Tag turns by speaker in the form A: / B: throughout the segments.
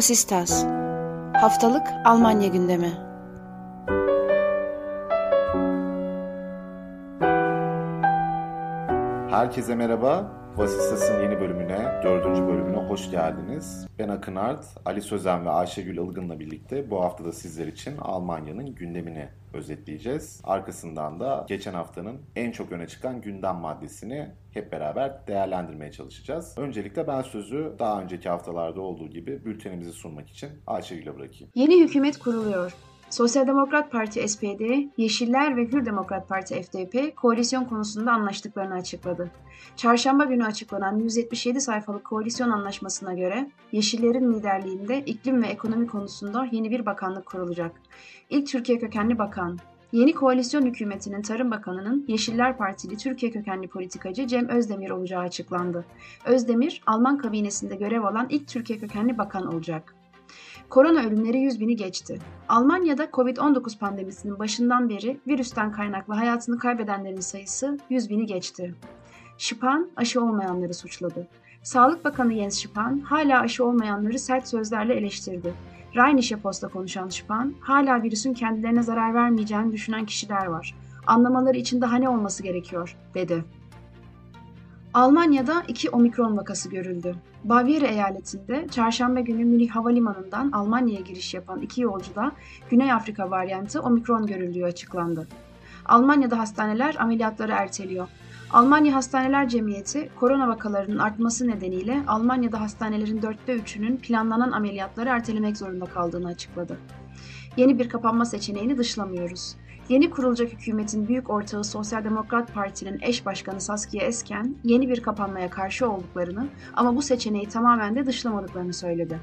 A: Vasistas Haftalık Almanya gündemi
B: Herkese merhaba. Vasistas'ın yeni bölümüne, dördüncü bölümüne hoş geldiniz. Ben Akın Art, Ali Sözen ve Ayşegül Ilgın'la birlikte bu hafta da sizler için Almanya'nın gündemini özetleyeceğiz. Arkasından da geçen haftanın en çok öne çıkan gündem maddesini hep beraber değerlendirmeye çalışacağız. Öncelikle ben sözü daha önceki haftalarda olduğu gibi bültenimizi sunmak için Ayşegül'e bırakayım.
C: Yeni hükümet kuruluyor. Sosyal Demokrat Parti SPD, Yeşiller ve Hür Demokrat Parti FDP koalisyon konusunda anlaştıklarını açıkladı. Çarşamba günü açıklanan 177 sayfalık koalisyon anlaşmasına göre Yeşillerin liderliğinde iklim ve ekonomi konusunda yeni bir bakanlık kurulacak. İlk Türkiye kökenli bakan, Yeni koalisyon hükümetinin Tarım Bakanı'nın Yeşiller Partili Türkiye kökenli politikacı Cem Özdemir olacağı açıklandı. Özdemir, Alman kabinesinde görev alan ilk Türkiye kökenli bakan olacak. Korona ölümleri 100 bini geçti. Almanya'da Covid-19 pandemisinin başından beri virüsten kaynaklı hayatını kaybedenlerin sayısı 100 bini geçti. Spahn aşı olmayanları suçladı. Sağlık Bakanı Jens Spahn hala aşı olmayanları sert sözlerle eleştirdi. Rheinische Post'a konuşan Spahn, hala virüsün kendilerine zarar vermeyeceğini düşünen kişiler var. Anlamaları için daha ne olması gerekiyor, dedi. Almanya'da iki omikron vakası görüldü. Bavyera eyaletinde çarşamba günü Münih Havalimanı'ndan Almanya'ya giriş yapan iki yolcuda Güney Afrika varyantı omikron görüldüğü açıklandı. Almanya'da hastaneler ameliyatları erteliyor. Almanya Hastaneler Cemiyeti, korona vakalarının artması nedeniyle Almanya'da hastanelerin dörtte üçünün planlanan ameliyatları ertelemek zorunda kaldığını açıkladı. Yeni bir kapanma seçeneğini dışlamıyoruz. Yeni kurulacak hükümetin büyük ortağı Sosyal Demokrat Parti'nin eş başkanı Saskia Esken, yeni bir kapanmaya karşı olduklarını ama bu seçeneği tamamen de dışlamadıklarını söyledi.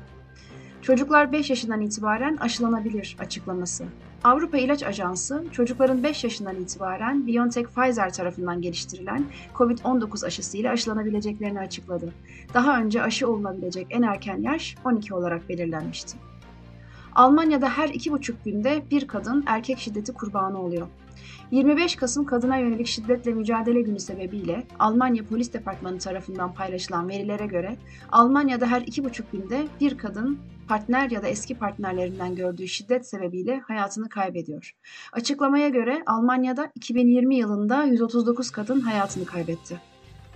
C: Çocuklar 5 yaşından itibaren aşılanabilir açıklaması. Avrupa İlaç Ajansı, çocukların 5 yaşından itibaren BioNTech Pfizer tarafından geliştirilen COVID-19 aşısıyla aşılanabileceklerini açıkladı. Daha önce aşı olunabilecek en erken yaş 12 olarak belirlenmişti. Almanya'da her iki buçuk günde bir kadın erkek şiddeti kurbanı oluyor. 25 Kasım Kadına Yönelik Şiddetle Mücadele Günü sebebiyle Almanya Polis Departmanı tarafından paylaşılan verilere göre Almanya'da her iki buçuk günde bir kadın partner ya da eski partnerlerinden gördüğü şiddet sebebiyle hayatını kaybediyor. Açıklamaya göre Almanya'da 2020 yılında 139 kadın hayatını kaybetti.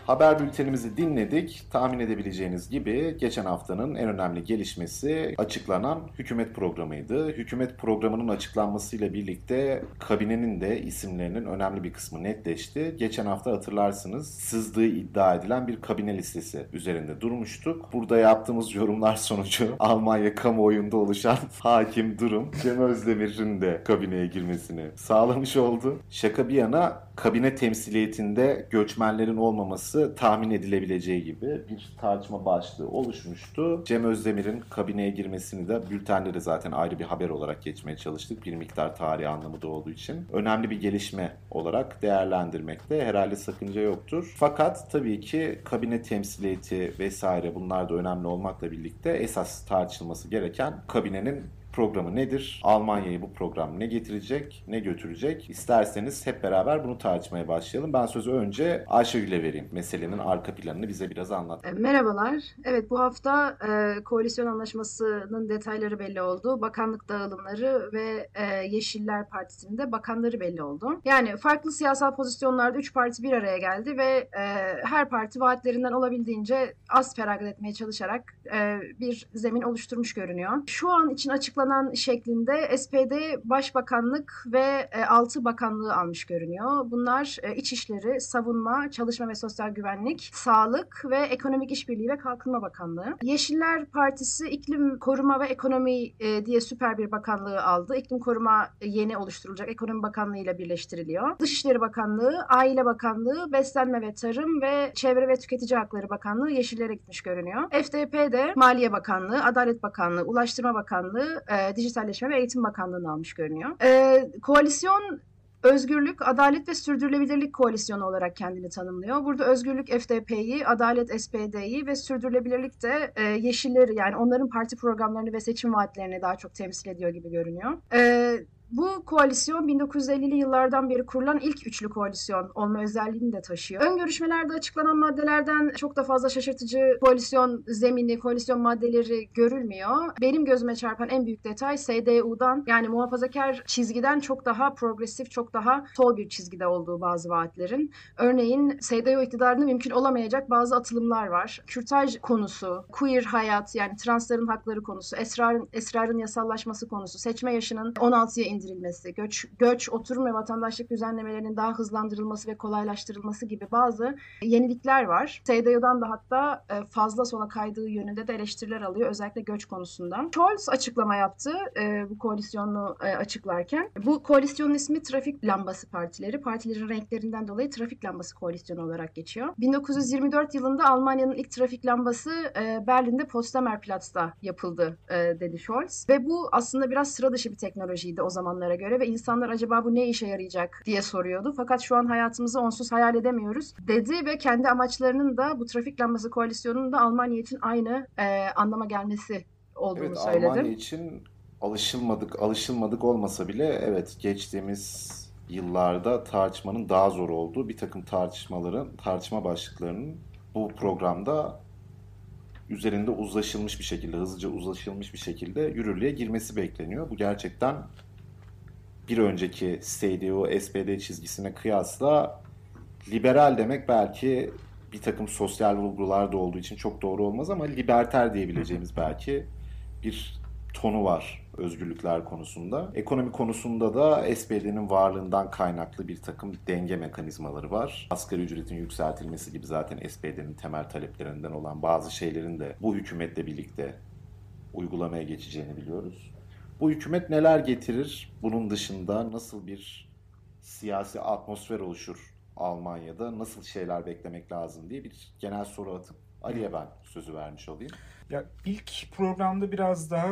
B: Haber bültenimizi dinledik. Tahmin edebileceğiniz gibi geçen haftanın en önemli gelişmesi açıklanan hükümet programıydı. Hükümet programının açıklanmasıyla birlikte kabinenin de isimlerinin önemli bir kısmı netleşti. Geçen hafta hatırlarsınız sızdığı iddia edilen bir kabine listesi üzerinde durmuştuk. Burada yaptığımız yorumlar sonucu Almanya kamuoyunda oluşan hakim durum Cem Özdemir'in de kabineye girmesini sağlamış oldu. Şaka bir yana kabine temsiliyetinde göçmenlerin olmaması tahmin edilebileceği gibi bir tartışma başlığı oluşmuştu. Cem Özdemir'in kabineye girmesini de bültende de zaten ayrı bir haber olarak geçmeye çalıştık. Bir miktar tarihi anlamı da olduğu için. Önemli bir gelişme olarak değerlendirmekte herhalde sakınca yoktur. Fakat tabii ki kabine temsiliyeti vesaire bunlar da önemli olmakla birlikte esas tartışılması gereken kabinenin programı nedir? Almanya'yı bu program ne getirecek, ne götürecek? İsterseniz hep beraber bunu tartışmaya başlayalım. Ben sözü önce Ayşegül'e vereyim. Meselenin arka planını bize biraz anlat.
C: E, merhabalar. Evet bu hafta e, koalisyon anlaşmasının detayları belli oldu. Bakanlık dağılımları ve e, Yeşiller Partisi'nin de bakanları belli oldu. Yani farklı siyasal pozisyonlarda üç parti bir araya geldi ve e, her parti vaatlerinden olabildiğince az feragat etmeye çalışarak e, bir zemin oluşturmuş görünüyor. Şu an için açıklanan açıklanan şeklinde SPD Başbakanlık ve e, 6 bakanlığı almış görünüyor. Bunlar e, İçişleri, Savunma, Çalışma ve Sosyal Güvenlik, Sağlık ve Ekonomik İşbirliği ve Kalkınma Bakanlığı. Yeşiller Partisi İklim Koruma ve Ekonomi e, diye süper bir bakanlığı aldı. İklim Koruma yeni oluşturulacak Ekonomi Bakanlığı ile birleştiriliyor. Dışişleri Bakanlığı, Aile Bakanlığı, Beslenme ve Tarım ve Çevre ve Tüketici Hakları Bakanlığı Yeşillere gitmiş görünüyor. FDP de Maliye Bakanlığı, Adalet Bakanlığı, Ulaştırma Bakanlığı, e, Dijitalleşme ve Eğitim Bakanlığı'nı almış görünüyor. E, koalisyon Özgürlük, Adalet ve Sürdürülebilirlik Koalisyonu olarak kendini tanımlıyor. Burada özgürlük FDP'yi, adalet SPD'yi ve sürdürülebilirlik de e, Yeşilleri yani onların parti programlarını ve seçim vaatlerini daha çok temsil ediyor gibi görünüyor. E, Bu koalisyon 1950'li yıllardan beri kurulan ilk üçlü koalisyon olma özelliğini de taşıyor. Ön görüşmelerde açıklanan maddelerden çok da fazla şaşırtıcı koalisyon zemini, koalisyon maddeleri görülmüyor. Benim gözüme çarpan en büyük detay SDU'dan yani muhafazakar çizgiden çok daha progresif, çok daha sol bir çizgide olduğu bazı vaatlerin. Örneğin SDU iktidarında mümkün olamayacak bazı atılımlar var. Kürtaj konusu, queer hayat yani transların hakları konusu, esrarın, esrarın yasallaşması konusu, seçme yaşının 16'ya indirilmesi, göç, göç, oturum ve vatandaşlık düzenlemelerinin daha hızlandırılması ve kolaylaştırılması gibi bazı yenilikler var. SDU'dan da hatta e, fazla sola kaydığı yönünde de eleştiriler alıyor özellikle göç konusunda. Scholz açıklama yaptı e, bu koalisyonu e, açıklarken. Bu koalisyonun ismi Trafik Lambası Partileri. Partilerin renklerinden dolayı Trafik Lambası Koalisyonu olarak geçiyor. 1924 yılında Almanya'nın ilk trafik lambası Berlin'de Potsdamer Platz'ta yapıldı dedi Scholz. Ve bu aslında biraz sıra dışı bir teknolojiydi o zamanlara göre ve insanlar acaba bu ne işe yarayacak diye soruyordu. Fakat şu an hayatımızı onsuz hayal edemiyoruz dedi ve kendi amaçlarının da bu trafik lambası koalisyonunun da Almanya için aynı e, anlama gelmesi olduğunu
B: evet,
C: söyledi.
B: Almanya için alışılmadık alışılmadık olmasa bile evet geçtiğimiz yıllarda tartışmanın daha zor olduğu bir takım tartışmaların tartışma başlıklarının bu programda üzerinde uzlaşılmış bir şekilde, hızlıca uzlaşılmış bir şekilde yürürlüğe girmesi bekleniyor. Bu gerçekten bir önceki CDU, SPD çizgisine kıyasla liberal demek belki bir takım sosyal vurgular da olduğu için çok doğru olmaz ama liberter diyebileceğimiz belki bir tonu var özgürlükler konusunda. Ekonomi konusunda da SPD'nin varlığından kaynaklı bir takım denge mekanizmaları var. Asgari ücretin yükseltilmesi gibi zaten SPD'nin temel taleplerinden olan bazı şeylerin de bu hükümetle birlikte uygulamaya geçeceğini biliyoruz. Bu hükümet neler getirir? Bunun dışında nasıl bir siyasi atmosfer oluşur Almanya'da? Nasıl şeyler beklemek lazım diye bir genel soru atıp Ali'ye ben sözü vermiş olayım.
D: Ya ilk programda biraz daha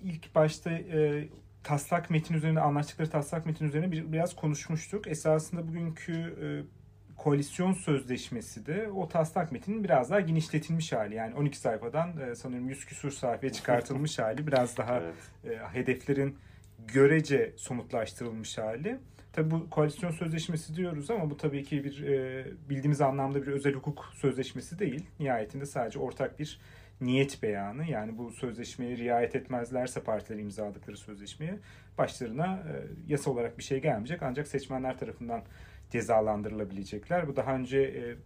D: ilk başta e, taslak metin üzerinde anlaştıkları taslak metin üzerine bir, biraz konuşmuştuk. Esasında bugünkü e, koalisyon sözleşmesi de o taslak metinin biraz daha genişletilmiş hali. Yani 12 sayfadan e, sanıyorum 100 küsur sayfaya çıkartılmış hali. Biraz daha evet. e, hedeflerin görece somutlaştırılmış hali. Tabi bu koalisyon sözleşmesi diyoruz ama bu tabii ki bir e, bildiğimiz anlamda bir özel hukuk sözleşmesi değil. Nihayetinde sadece ortak bir niyet beyanı yani bu sözleşmeye riayet etmezlerse partiler imzaladıkları sözleşmeye başlarına e, yasa olarak bir şey gelmeyecek ancak seçmenler tarafından cezalandırılabilecekler. Bu daha önce e,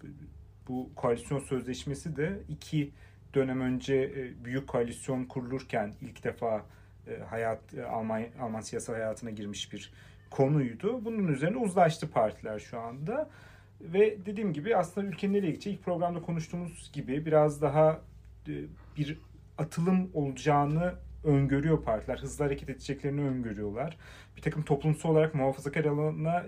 D: bu koalisyon sözleşmesi de iki dönem önce e, büyük koalisyon kurulurken ilk defa e, hayat e, Alman Alman siyasal hayatına girmiş bir konuydu. Bunun üzerine uzlaştı partiler şu anda. Ve dediğim gibi aslında ülkenin nereye gideceği ilk programda konuştuğumuz gibi biraz daha bir atılım olacağını öngörüyor partiler. Hızlı hareket edeceklerini öngörüyorlar. Bir takım toplumsal olarak muhafazakar alana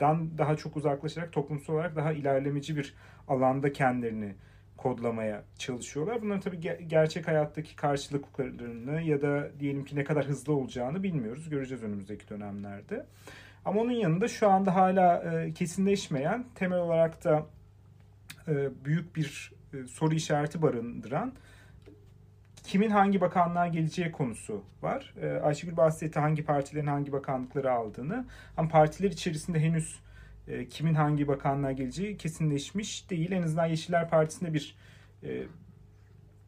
D: dan daha çok uzaklaşarak toplumsal olarak daha ilerlemeci bir alanda kendilerini kodlamaya çalışıyorlar. Bunların tabii gerçek hayattaki karşılıklarını ya da diyelim ki ne kadar hızlı olacağını bilmiyoruz. Göreceğiz önümüzdeki dönemlerde. Ama onun yanında şu anda hala e, kesinleşmeyen, temel olarak da e, büyük bir e, soru işareti barındıran kimin hangi bakanlığa geleceği konusu var. E, Ayşegül bahsetti hangi partilerin hangi bakanlıkları aldığını. Ama partiler içerisinde henüz e, kimin hangi bakanlığa geleceği kesinleşmiş değil. En azından Yeşiller Partisi'nde bir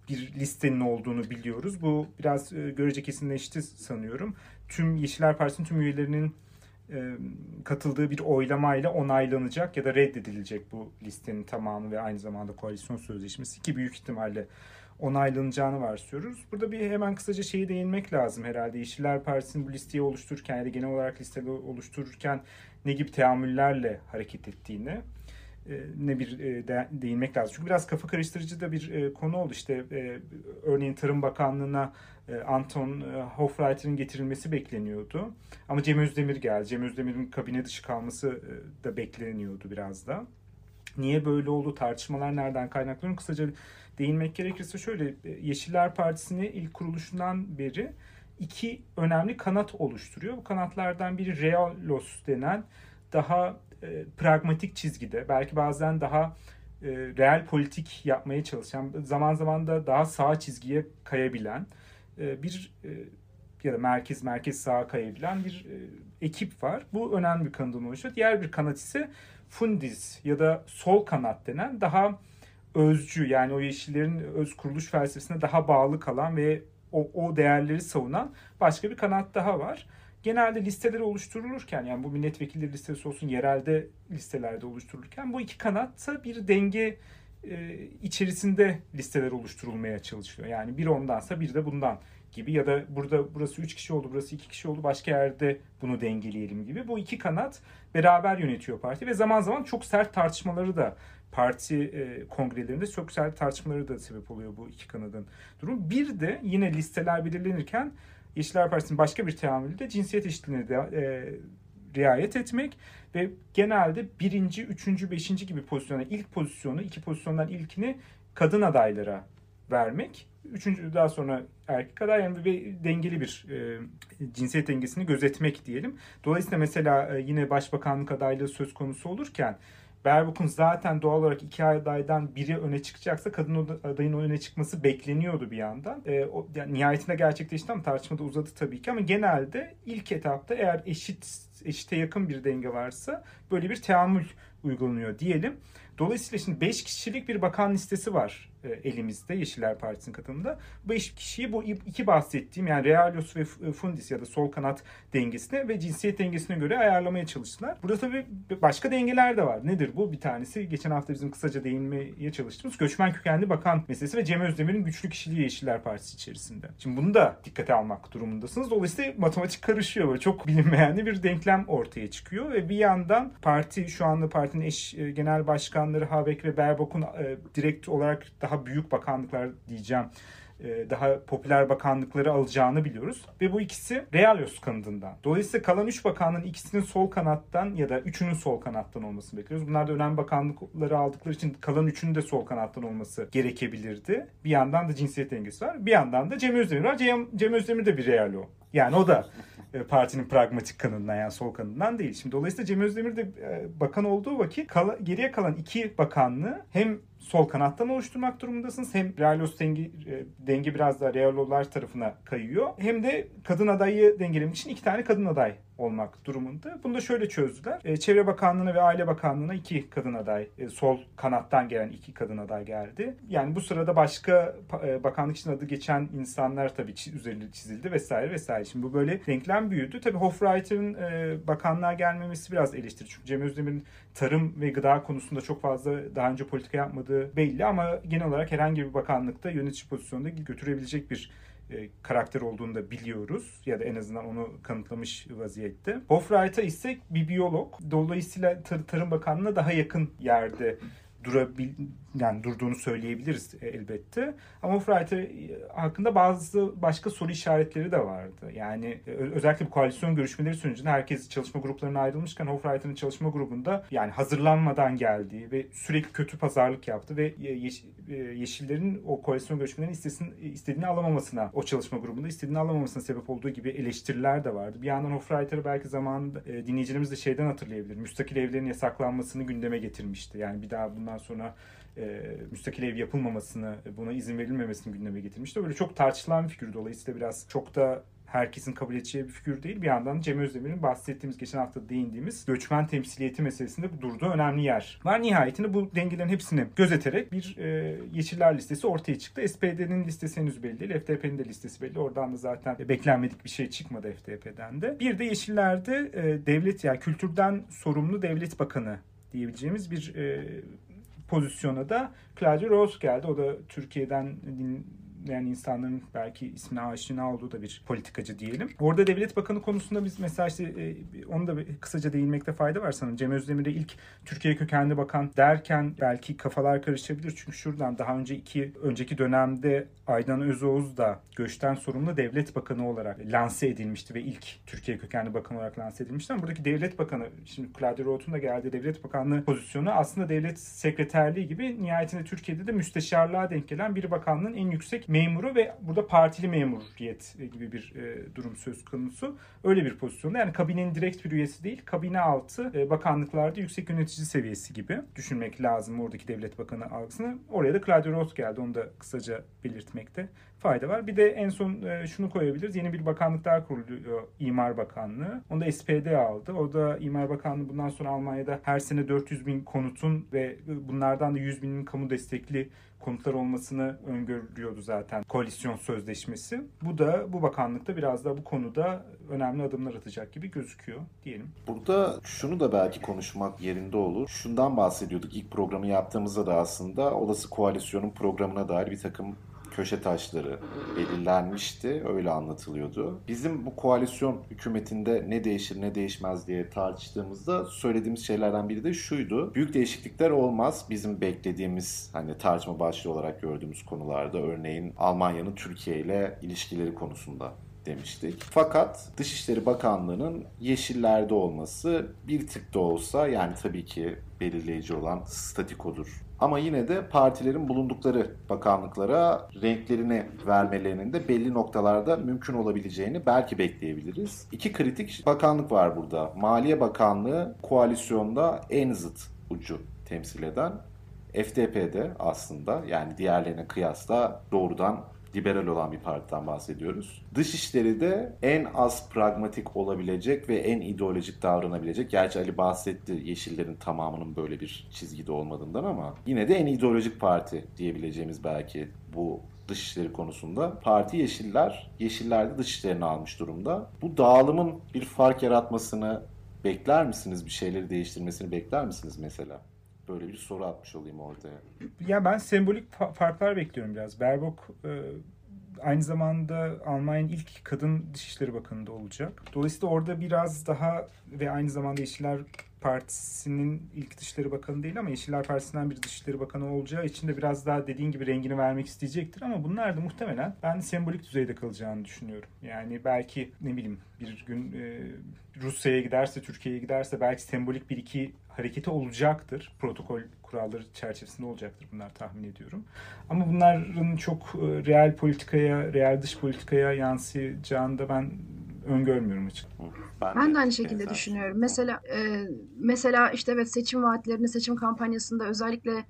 D: bir listenin olduğunu biliyoruz. Bu biraz görece kesinleşti sanıyorum. Tüm Yeşiller Partisi'nin tüm üyelerinin e, katıldığı bir oylamayla onaylanacak ya da reddedilecek bu listenin tamamı ve aynı zamanda koalisyon sözleşmesi ki büyük ihtimalle onaylanacağını varsayıyoruz. Burada bir hemen kısaca şeyi değinmek lazım herhalde. Yeşiller Partisi'nin bu listeyi oluştururken ya da genel olarak listeyi oluştururken ne gibi teamüllerle hareket ettiğini e, ne bir e, de, değinmek lazım. Çünkü biraz kafa karıştırıcı da bir e, konu oldu. İşte e, örneğin Tarım Bakanlığı'na e, Anton e, Hofreiter'in getirilmesi bekleniyordu. Ama Cem Özdemir geldi. Cem Özdemir'in kabine dışı kalması e, da bekleniyordu biraz da. Niye böyle oldu? Tartışmalar nereden kaynaklanıyor? Kısaca değinmek gerekirse şöyle Yeşiller Partisi'ni ilk kuruluşundan beri iki önemli kanat oluşturuyor. Bu kanatlardan biri Realos denen daha e, pragmatik çizgide belki bazen daha e, real politik yapmaya çalışan zaman zaman da daha sağ çizgiye kayabilen e, bir e, ya da merkez merkez sağa kayabilen bir e, ekip var. Bu önemli bir kanadın oluşuyor. Diğer bir kanat ise fundis ya da sol kanat denen daha özcü yani o yeşillerin öz kuruluş felsefesine daha bağlı kalan ve o, o değerleri savunan başka bir kanat daha var. Genelde listeler oluşturulurken yani bu milletvekilleri listesi olsun yerelde listelerde oluşturulurken bu iki kanatta bir denge e, içerisinde listeler oluşturulmaya çalışıyor. Yani bir ondansa bir de bundan gibi ya da burada burası 3 kişi oldu, burası 2 kişi oldu, başka yerde bunu dengeleyelim gibi. Bu iki kanat beraber yönetiyor parti ve zaman zaman çok sert tartışmaları da parti e, kongrelerinde çok sert tartışmaları da sebep oluyor bu iki kanadın durum. Bir de yine listeler belirlenirken Yeşiller Partisi'nin başka bir teamülü de cinsiyet eşitliğine de e, riayet etmek ve genelde birinci, üçüncü, beşinci gibi pozisyona ilk pozisyonu, iki pozisyondan ilkini kadın adaylara vermek. Üçüncü daha sonra erkek aday yani bir dengeli bir e, cinsiyet dengesini gözetmek diyelim. Dolayısıyla mesela e, yine başbakanlık adaylığı söz konusu olurken Berbuk'un zaten doğal olarak iki adaydan biri öne çıkacaksa kadın adayın öne çıkması bekleniyordu bir yandan. E, o, yani nihayetinde gerçekleşti ama tartışmada uzadı tabii ki ama genelde ilk etapta eğer eşit eşite yakın bir denge varsa böyle bir teamül uygulanıyor diyelim. Dolayısıyla şimdi 5 kişilik bir bakan listesi var e, elimizde Yeşiller Partisi'nin katılımında. 5 kişiyi bu iki bahsettiğim yani Realos ve Fundis ya da sol kanat dengesine ve cinsiyet dengesine göre ayarlamaya çalıştılar. Burada tabii başka dengeler de var. Nedir bu? Bir tanesi geçen hafta bizim kısaca değinmeye çalıştığımız göçmen kökenli bakan meselesi ve Cem Özdemir'in güçlü kişiliği Yeşiller Partisi içerisinde. Şimdi bunu da dikkate almak durumundasınız. Dolayısıyla matematik karışıyor. Böyle çok bilinmeyen bir denklem ortaya çıkıyor ve bir yandan parti şu anda partinin eş e, genel başkanları Habeck ve Berbok'un direkt olarak daha büyük bakanlıklar diyeceğim e, daha popüler bakanlıkları alacağını biliyoruz. Ve bu ikisi Realos kanadından. Dolayısıyla kalan 3 bakanlığın ikisinin sol kanattan ya da üçünün sol kanattan olmasını bekliyoruz. Bunlar da önemli bakanlıkları aldıkları için kalan üçünün de sol kanattan olması gerekebilirdi. Bir yandan da cinsiyet dengesi var. Bir yandan da Cem Özdemir var. Cem, Cem Özdemir de bir Realo. Yani o da e, partinin pragmatik kanından yani sol kanından değil. Şimdi dolayısıyla Cem Özdemir de e, bakan olduğu vakit kal geriye kalan iki bakanlığı hem sol kanattan oluşturmak durumundasınız. Hem Realos denge, e, denge biraz da Realolar tarafına kayıyor. Hem de kadın adayı dengelemek için iki tane kadın aday olmak durumunda. Bunu da şöyle çözdüler. E, Çevre Bakanlığı'na ve Aile Bakanlığı'na iki kadın aday, e, sol kanattan gelen iki kadın aday geldi. Yani bu sırada başka bakanlık için adı geçen insanlar tabii üzerinde çizildi vesaire vesaire. Şimdi bu böyle denklem büyüdü. Tabii Hofreiter'ın bakanlığa gelmemesi biraz eleştiri. Çünkü Cem Özdemir'in tarım ve gıda konusunda çok fazla daha önce politika yapmadığı belli ama genel olarak herhangi bir bakanlıkta yönetici pozisyonunda götürebilecek bir e, karakter olduğunu da biliyoruz ya da en azından onu kanıtlamış vaziyette. Hofreiter ise bir biyolog. Dolayısıyla Tar Tarım Bakanlığı'na daha yakın yerde durabil yani durduğunu söyleyebiliriz e, elbette. Ama Hofreiter e, hakkında bazı başka soru işaretleri de vardı. Yani e, özellikle bu koalisyon görüşmeleri sonucunda herkes çalışma gruplarına ayrılmışken Hofreiter'ın çalışma grubunda yani hazırlanmadan geldiği ve sürekli kötü pazarlık yaptı ve yeş Yeşillerin o koalisyon görüşmelerinin istesin, istediğini alamamasına, o çalışma grubunda istediğini alamamasına sebep olduğu gibi eleştiriler de vardı. Bir yandan Hofreiter'ı belki zamanında dinleyicilerimiz de şeyden hatırlayabilir. Müstakil evlerin yasaklanmasını gündeme getirmişti. Yani bir daha bundan sonra e, müstakil ev yapılmamasını, buna izin verilmemesini gündeme getirmişti. Böyle çok tartışılan bir figür. Dolayısıyla biraz çok da herkesin kabul edeceği bir figür değil. Bir yandan Cem Özdemir'in bahsettiğimiz, geçen hafta değindiğimiz göçmen temsiliyeti meselesinde durduğu önemli yer var. Nihayetinde bu dengelerin hepsini gözeterek bir e, Yeşiller listesi ortaya çıktı. SPD'nin listesi henüz belli değil. FDP'nin de listesi belli. Oradan da zaten beklenmedik bir şey çıkmadı FDP'den de. Bir de Yeşiller'de e, devlet yani kültürden sorumlu devlet bakanı diyebileceğimiz bir e, pozisyona da Claudio Rose geldi. O da Türkiye'den yani insanların belki ismine aşina olduğu da bir politikacı diyelim. Orada devlet bakanı konusunda biz mesela işte e, onu da kısaca değinmekte fayda var sanırım. Cem Özdemir'e ilk Türkiye kökenli bakan derken belki kafalar karışabilir. Çünkü şuradan daha önce iki önceki dönemde Aydan Özoğuz da göçten sorumlu devlet bakanı olarak lanse edilmişti ve ilk Türkiye kökenli bakan olarak lanse edilmişti. Ama buradaki devlet bakanı, şimdi Claudio Roth'un da geldiği devlet bakanlığı pozisyonu aslında devlet sekreterliği gibi nihayetinde Türkiye'de de müsteşarlığa denk gelen bir bakanlığın en yüksek memuru ve burada partili memuriyet gibi bir e, durum söz konusu. Öyle bir pozisyonda yani kabinenin direkt bir üyesi değil, kabine altı e, bakanlıklarda yüksek yönetici seviyesi gibi düşünmek lazım oradaki devlet bakanı algısını. Oraya da Claudio Roth geldi. Onu da kısaca belirtmekte fayda var. Bir de en son e, şunu koyabiliriz. Yeni bir bakanlık daha kuruluyor. İmar Bakanlığı. Onu da SPD aldı. O da İmar Bakanlığı bundan sonra Almanya'da her sene 400 bin konutun ve bunlardan da 100 binin kamu destekli konutlar olmasını öngörüyordu zaten koalisyon sözleşmesi. Bu da bu bakanlıkta biraz da bu konuda önemli adımlar atacak gibi gözüküyor diyelim.
B: Burada şunu da belki konuşmak yerinde olur. Şundan bahsediyorduk ilk programı yaptığımızda da aslında olası koalisyonun programına dair bir takım köşe taşları belirlenmişti. Öyle anlatılıyordu. Bizim bu koalisyon hükümetinde ne değişir ne değişmez diye tartıştığımızda söylediğimiz şeylerden biri de şuydu. Büyük değişiklikler olmaz. Bizim beklediğimiz hani tartışma başlığı olarak gördüğümüz konularda örneğin Almanya'nın Türkiye ile ilişkileri konusunda demiştik. Fakat Dışişleri Bakanlığı'nın yeşillerde olması bir tık da olsa yani tabii ki belirleyici olan statikodur. Ama yine de partilerin bulundukları bakanlıklara renklerini vermelerinin de belli noktalarda mümkün olabileceğini belki bekleyebiliriz. İki kritik bakanlık var burada. Maliye Bakanlığı koalisyonda en zıt ucu temsil eden FDP'de aslında yani diğerlerine kıyasla doğrudan liberal olan bir partiden bahsediyoruz. Dışişleri de en az pragmatik olabilecek ve en ideolojik davranabilecek. Gerçi Ali bahsetti Yeşillerin tamamının böyle bir çizgide olmadığından ama yine de en ideolojik parti diyebileceğimiz belki bu dışişleri konusunda. Parti Yeşiller, Yeşiller de dışişlerini almış durumda. Bu dağılımın bir fark yaratmasını bekler misiniz? Bir şeyleri değiştirmesini bekler misiniz mesela? Böyle bir soru atmış olayım ortaya.
D: Ya ben sembolik farklar bekliyorum biraz. Berbok e, aynı zamanda Almanya'nın ilk kadın Dışişleri Bakanı da olacak. Dolayısıyla orada biraz daha ve aynı zamanda Yeşiller Partisi'nin ilk Dışişleri Bakanı değil ama Yeşiller Partisi'nden bir Dışişleri Bakanı olacağı için de biraz daha dediğin gibi rengini vermek isteyecektir ama bunlar da muhtemelen ben sembolik düzeyde kalacağını düşünüyorum. Yani belki ne bileyim bir gün e, Rusya'ya giderse, Türkiye'ye giderse belki sembolik bir iki hareketi olacaktır. Protokol kuralları çerçevesinde olacaktır bunlar tahmin ediyorum. Ama bunların çok e, real politikaya, real dış politikaya yansıyacağını da ben öngörmüyorum açıkçası.
C: Ben, ben de, de aynı şekilde düşünüyorum. Mesela e, mesela işte evet seçim vaatlerini, seçim kampanyasında özellikle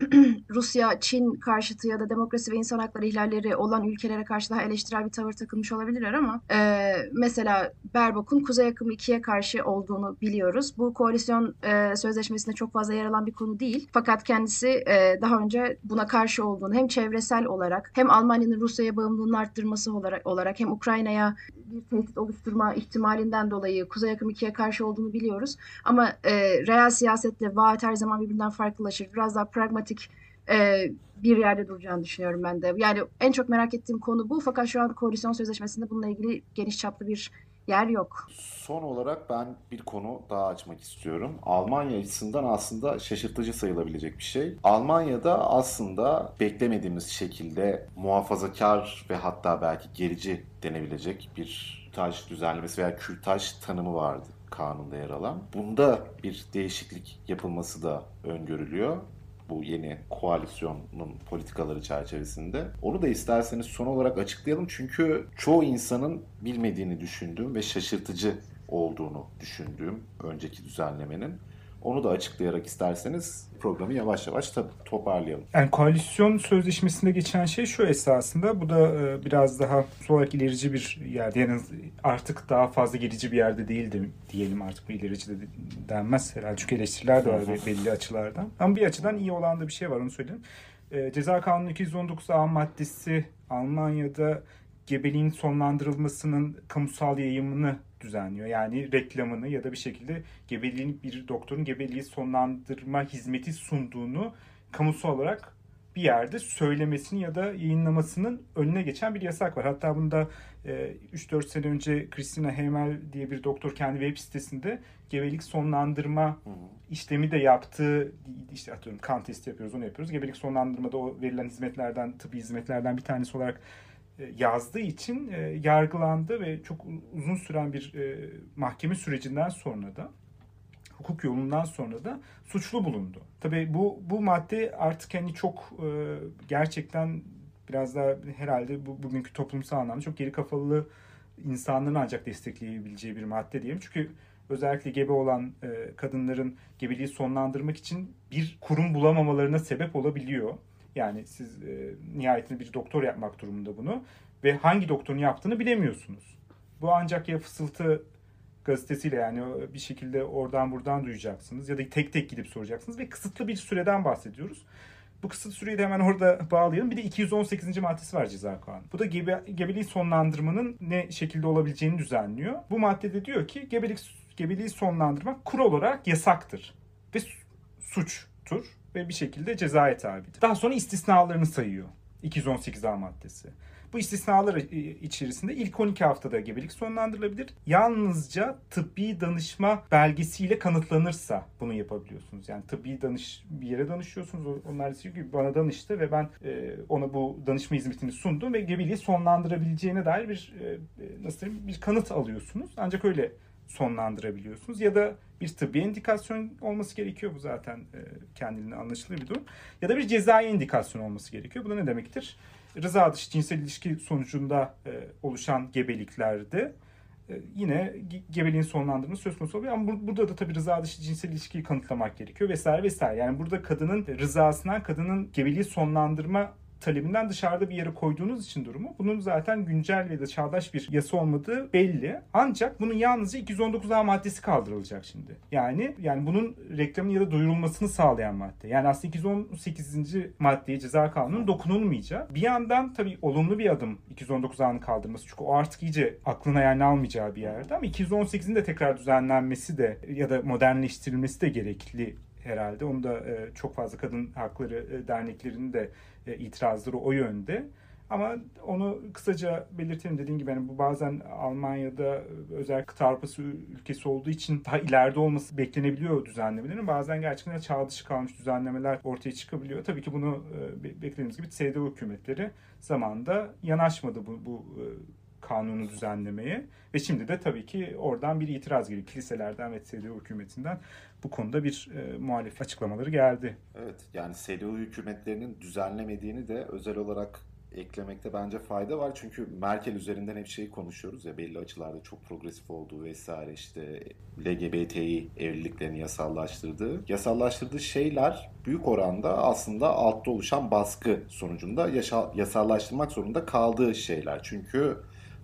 C: Rusya, Çin karşıtı ya da demokrasi ve insan hakları ihlalleri olan ülkelere karşı daha eleştirel bir tavır takılmış olabilirler ama e, mesela Berbok'un Kuzey Akım 2'ye karşı olduğunu biliyoruz. Bu koalisyon e, sözleşmesinde çok fazla yer alan bir konu değil. Fakat kendisi e, daha önce buna karşı olduğunu hem çevresel olarak hem Almanya'nın Rusya'ya bağımlılığını arttırması olarak, olarak hem Ukrayna'ya bir tehdit oluşturma ihtimalinden dolayı Kuzey Akım 2'ye karşı olduğunu biliyoruz. Ama e, real siyasetle vaat her zaman birbirinden farklılaşır. Biraz daha pragmatik e, bir yerde duracağını düşünüyorum ben de. Yani en çok merak ettiğim konu bu. Fakat şu an koalisyon sözleşmesinde bununla ilgili geniş çaplı bir yer yok.
B: Son olarak ben bir konu daha açmak istiyorum. Almanya açısından aslında şaşırtıcı sayılabilecek bir şey. Almanya'da aslında beklemediğimiz şekilde muhafazakar ve hatta belki gerici denebilecek bir kürtaj düzenlemesi veya kürtaj tanımı vardı kanunda yer alan. Bunda bir değişiklik yapılması da öngörülüyor bu yeni koalisyonun politikaları çerçevesinde. Onu da isterseniz son olarak açıklayalım çünkü çoğu insanın bilmediğini düşündüğüm ve şaşırtıcı olduğunu düşündüğüm önceki düzenlemenin onu da açıklayarak isterseniz programı yavaş yavaş toparlayalım.
D: Yani koalisyon sözleşmesinde geçen şey şu esasında. Bu da e, biraz daha olarak ilerici bir yerde. Yani artık daha fazla gerici bir yerde değildi diyelim artık bu ilerici de denmez herhalde. Çünkü eleştiriler de var belli açılardan. Ama bir açıdan iyi olan da bir şey var onu söyleyeyim. E, Ceza Kanunu 219 A maddesi Almanya'da gebeliğin sonlandırılmasının kamusal yayımını düzenliyor. Yani reklamını ya da bir şekilde gebeliğin bir doktorun gebeliği sonlandırma hizmeti sunduğunu kamusal olarak bir yerde söylemesini ya da yayınlamasının önüne geçen bir yasak var. Hatta bunda e, 3-4 sene önce Christina Hemel diye bir doktor kendi web sitesinde gebelik sonlandırma işlemi de yaptığı işte atıyorum kan testi yapıyoruz onu yapıyoruz. Gebelik sonlandırmada o verilen hizmetlerden tıbbi hizmetlerden bir tanesi olarak yazdığı için e, yargılandı ve çok uzun süren bir e, mahkeme sürecinden sonra da hukuk yolundan sonra da suçlu bulundu. Tabii bu bu madde artık hani çok gerçekten biraz da herhalde bu bugünkü toplumsal anlamda çok geri kafalı insanların ancak destekleyebileceği bir madde diyelim. Çünkü özellikle gebe olan kadınların gebeliği sonlandırmak için bir kurum bulamamalarına sebep olabiliyor. Yani siz e, nihayetinde bir doktor yapmak durumunda bunu ve hangi doktorun yaptığını bilemiyorsunuz. Bu ancak ya fısıltı gazetesiyle yani bir şekilde oradan buradan duyacaksınız ya da tek tek gidip soracaksınız ve kısıtlı bir süreden bahsediyoruz. Bu kısıt süreyi de hemen orada bağlayalım. Bir de 218. maddesi var ceza kanunu. Bu da gebe, gebeliği sonlandırmanın ne şekilde olabileceğini düzenliyor. Bu maddede diyor ki gebelik gebeliği sonlandırmak kural olarak yasaktır ve suçtur ve bir şekilde cezaya tabidir. Daha sonra istisnalarını sayıyor. 218A maddesi. Bu istisnalar içerisinde ilk 12 haftada gebelik sonlandırılabilir. Yalnızca tıbbi danışma belgesiyle kanıtlanırsa bunu yapabiliyorsunuz. Yani tıbbi danış bir yere danışıyorsunuz. Onlar diyor ki bana danıştı ve ben e, ona bu danışma hizmetini sundum ve gebeliği sonlandırabileceğine dair bir e, nasıl diyeyim bir kanıt alıyorsunuz. Ancak öyle sonlandırabiliyorsunuz. Ya da bir tıbbi indikasyon olması gerekiyor. Bu zaten e, kendiliğinden anlaşılır bir durum. Ya da bir cezai indikasyon olması gerekiyor. Bu da ne demektir? Rıza dışı cinsel ilişki sonucunda e, oluşan gebeliklerde e, yine gebeliğin sonlandırılması söz konusu oluyor. Ama burada da tabii rıza dışı cinsel ilişkiyi kanıtlamak gerekiyor vesaire vesaire. Yani burada kadının rızasından kadının gebeliği sonlandırma talebinden dışarıda bir yere koyduğunuz için durumu bunun zaten güncel ve de çağdaş bir yasa olmadığı belli. Ancak bunun yalnızca 219A maddesi kaldırılacak şimdi. Yani yani bunun reklamın ya da duyurulmasını sağlayan madde. Yani aslında 218. maddeye ceza kanunun dokunulmayacak. Bir yandan tabii olumlu bir adım 219A'nın kaldırması. Çünkü o artık iyice aklına yani almayacağı bir yerde ama 218'in de tekrar düzenlenmesi de ya da modernleştirilmesi de gerekli herhalde. Onu da e, çok fazla kadın hakları e, derneklerinin de itirazları o yönde. Ama onu kısaca belirtelim dediğim gibi yani bu bazen Almanya'da özel kıta Avrupası ülkesi olduğu için daha ileride olması beklenebiliyor düzenlemelerin. Bazen gerçekten çağ dışı kalmış düzenlemeler ortaya çıkabiliyor. Tabii ki bunu beklediğimiz gibi CDU hükümetleri zamanında yanaşmadı bu, bu kanunu düzenlemeye. Ve şimdi de tabii ki oradan bir itiraz geliyor. Kiliselerden ve CDU hükümetinden bu konuda bir e, muhalif açıklamaları geldi.
B: Evet yani CDU hükümetlerinin düzenlemediğini de özel olarak eklemekte bence fayda var. Çünkü Merkel üzerinden hep şeyi konuşuyoruz ya belli açılarda çok progresif olduğu vesaire işte LGBTİ evliliklerini yasallaştırdığı. Yasallaştırdığı şeyler büyük oranda aslında altta oluşan baskı sonucunda yaşa, yasallaştırmak zorunda kaldığı şeyler. Çünkü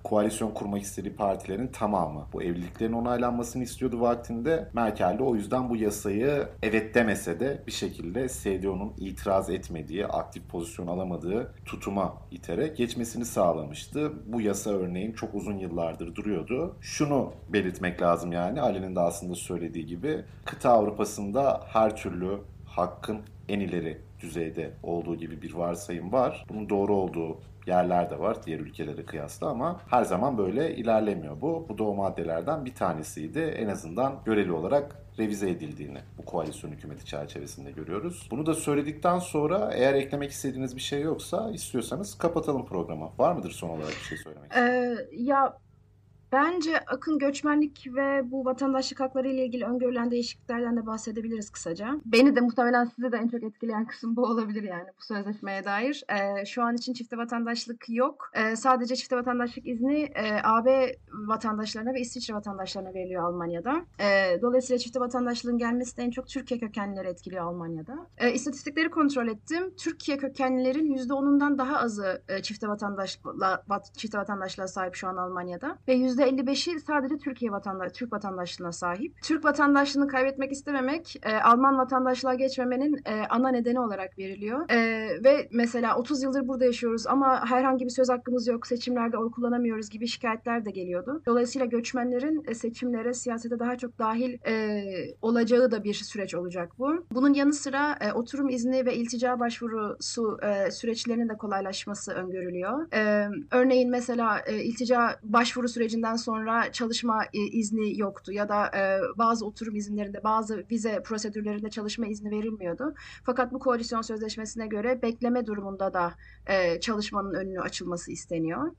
B: koalisyon kurmak istediği partilerin tamamı bu evliliklerin onaylanmasını istiyordu vaktinde. Merkel de o yüzden bu yasayı evet demese de bir şekilde CDU'nun itiraz etmediği, aktif pozisyon alamadığı tutuma iterek geçmesini sağlamıştı. Bu yasa örneğin çok uzun yıllardır duruyordu. Şunu belirtmek lazım yani Ali'nin de aslında söylediği gibi kıta Avrupa'sında her türlü hakkın en ileri düzeyde olduğu gibi bir varsayım var. Bunun doğru olduğu yerler de var diğer ülkelere kıyasla ama her zaman böyle ilerlemiyor bu. Bu da o maddelerden bir tanesiydi. En azından göreli olarak revize edildiğini bu koalisyon hükümeti çerçevesinde görüyoruz. Bunu da söyledikten sonra eğer eklemek istediğiniz bir şey yoksa istiyorsanız kapatalım programı. Var mıdır son olarak bir şey söylemek?
C: Ee, ya Bence akın göçmenlik ve bu vatandaşlık hakları ile ilgili öngörülen değişikliklerden de bahsedebiliriz kısaca. Beni de muhtemelen sizi de en çok etkileyen kısım bu olabilir yani bu sözleşmeye dair. Ee, şu an için çifte vatandaşlık yok. Ee, sadece çifte vatandaşlık izni e, AB vatandaşlarına ve İsviçre vatandaşlarına veriliyor Almanya'da. E, dolayısıyla çifte vatandaşlığın gelmesi de en çok Türkiye kökenlileri etkiliyor Almanya'da. E, istatistikleri kontrol ettim. Türkiye kökenlilerin %10'undan daha azı e, çifte vatandaşlığa, çifte vatandaşlığa sahip şu an Almanya'da ve %55'i sadece Türkiye vatandaş, Türk vatandaşlığına sahip. Türk vatandaşlığını kaybetmek istememek e, Alman vatandaşlığa geçmemenin e, ana nedeni olarak veriliyor. E, ve mesela 30 yıldır burada yaşıyoruz ama herhangi bir söz hakkımız yok, seçimlerde oy kullanamıyoruz gibi şikayetler de geliyordu. Dolayısıyla göçmenlerin e, seçimlere, siyasete daha çok dahil e, olacağı da bir süreç olacak bu. Bunun yanı sıra e, oturum izni ve iltica başvurusu e, süreçlerinin de kolaylaşması öngörülüyor. E, örneğin mesela e, iltica başvuru sürecinden döneminden sonra çalışma e, izni yoktu ya da e, bazı oturum izinlerinde, bazı vize prosedürlerinde çalışma izni verilmiyordu. Fakat bu koalisyon sözleşmesine göre bekleme durumunda da e, çalışmanın önünü açılması isteniyor.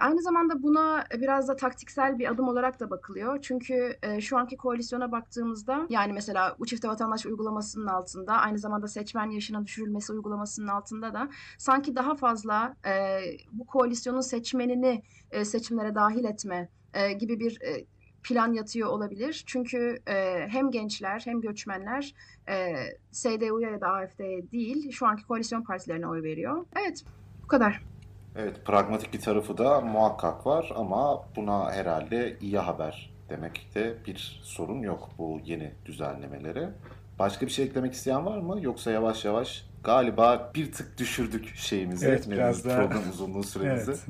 C: Aynı zamanda buna biraz da taktiksel bir adım olarak da bakılıyor. Çünkü şu anki koalisyona baktığımızda yani mesela bu çifte vatandaş uygulamasının altında aynı zamanda seçmen yaşının düşürülmesi uygulamasının altında da sanki daha fazla bu koalisyonun seçmenini seçimlere dahil etme e, gibi bir e, plan yatıyor olabilir. Çünkü e, hem gençler hem göçmenler e, CDU'ya ya da AFD'ye değil şu anki koalisyon partilerine oy veriyor. Evet bu kadar.
B: Evet, pragmatik bir tarafı da muhakkak var ama buna herhalde iyi haber demekte bir sorun yok bu yeni düzenlemelere. Başka bir şey eklemek isteyen var mı? Yoksa yavaş yavaş galiba bir tık düşürdük şeyimizi,
D: Evet, biraz daha-
B: program uzunluğu süremizi.
D: Evet.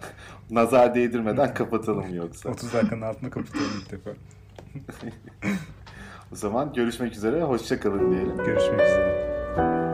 B: Nazar değdirmeden kapatalım yoksa.
D: 30 dakikanın altında kapatalım ilk defa.
B: O zaman görüşmek üzere, hoşça kalın diyelim.
D: Görüşmek üzere.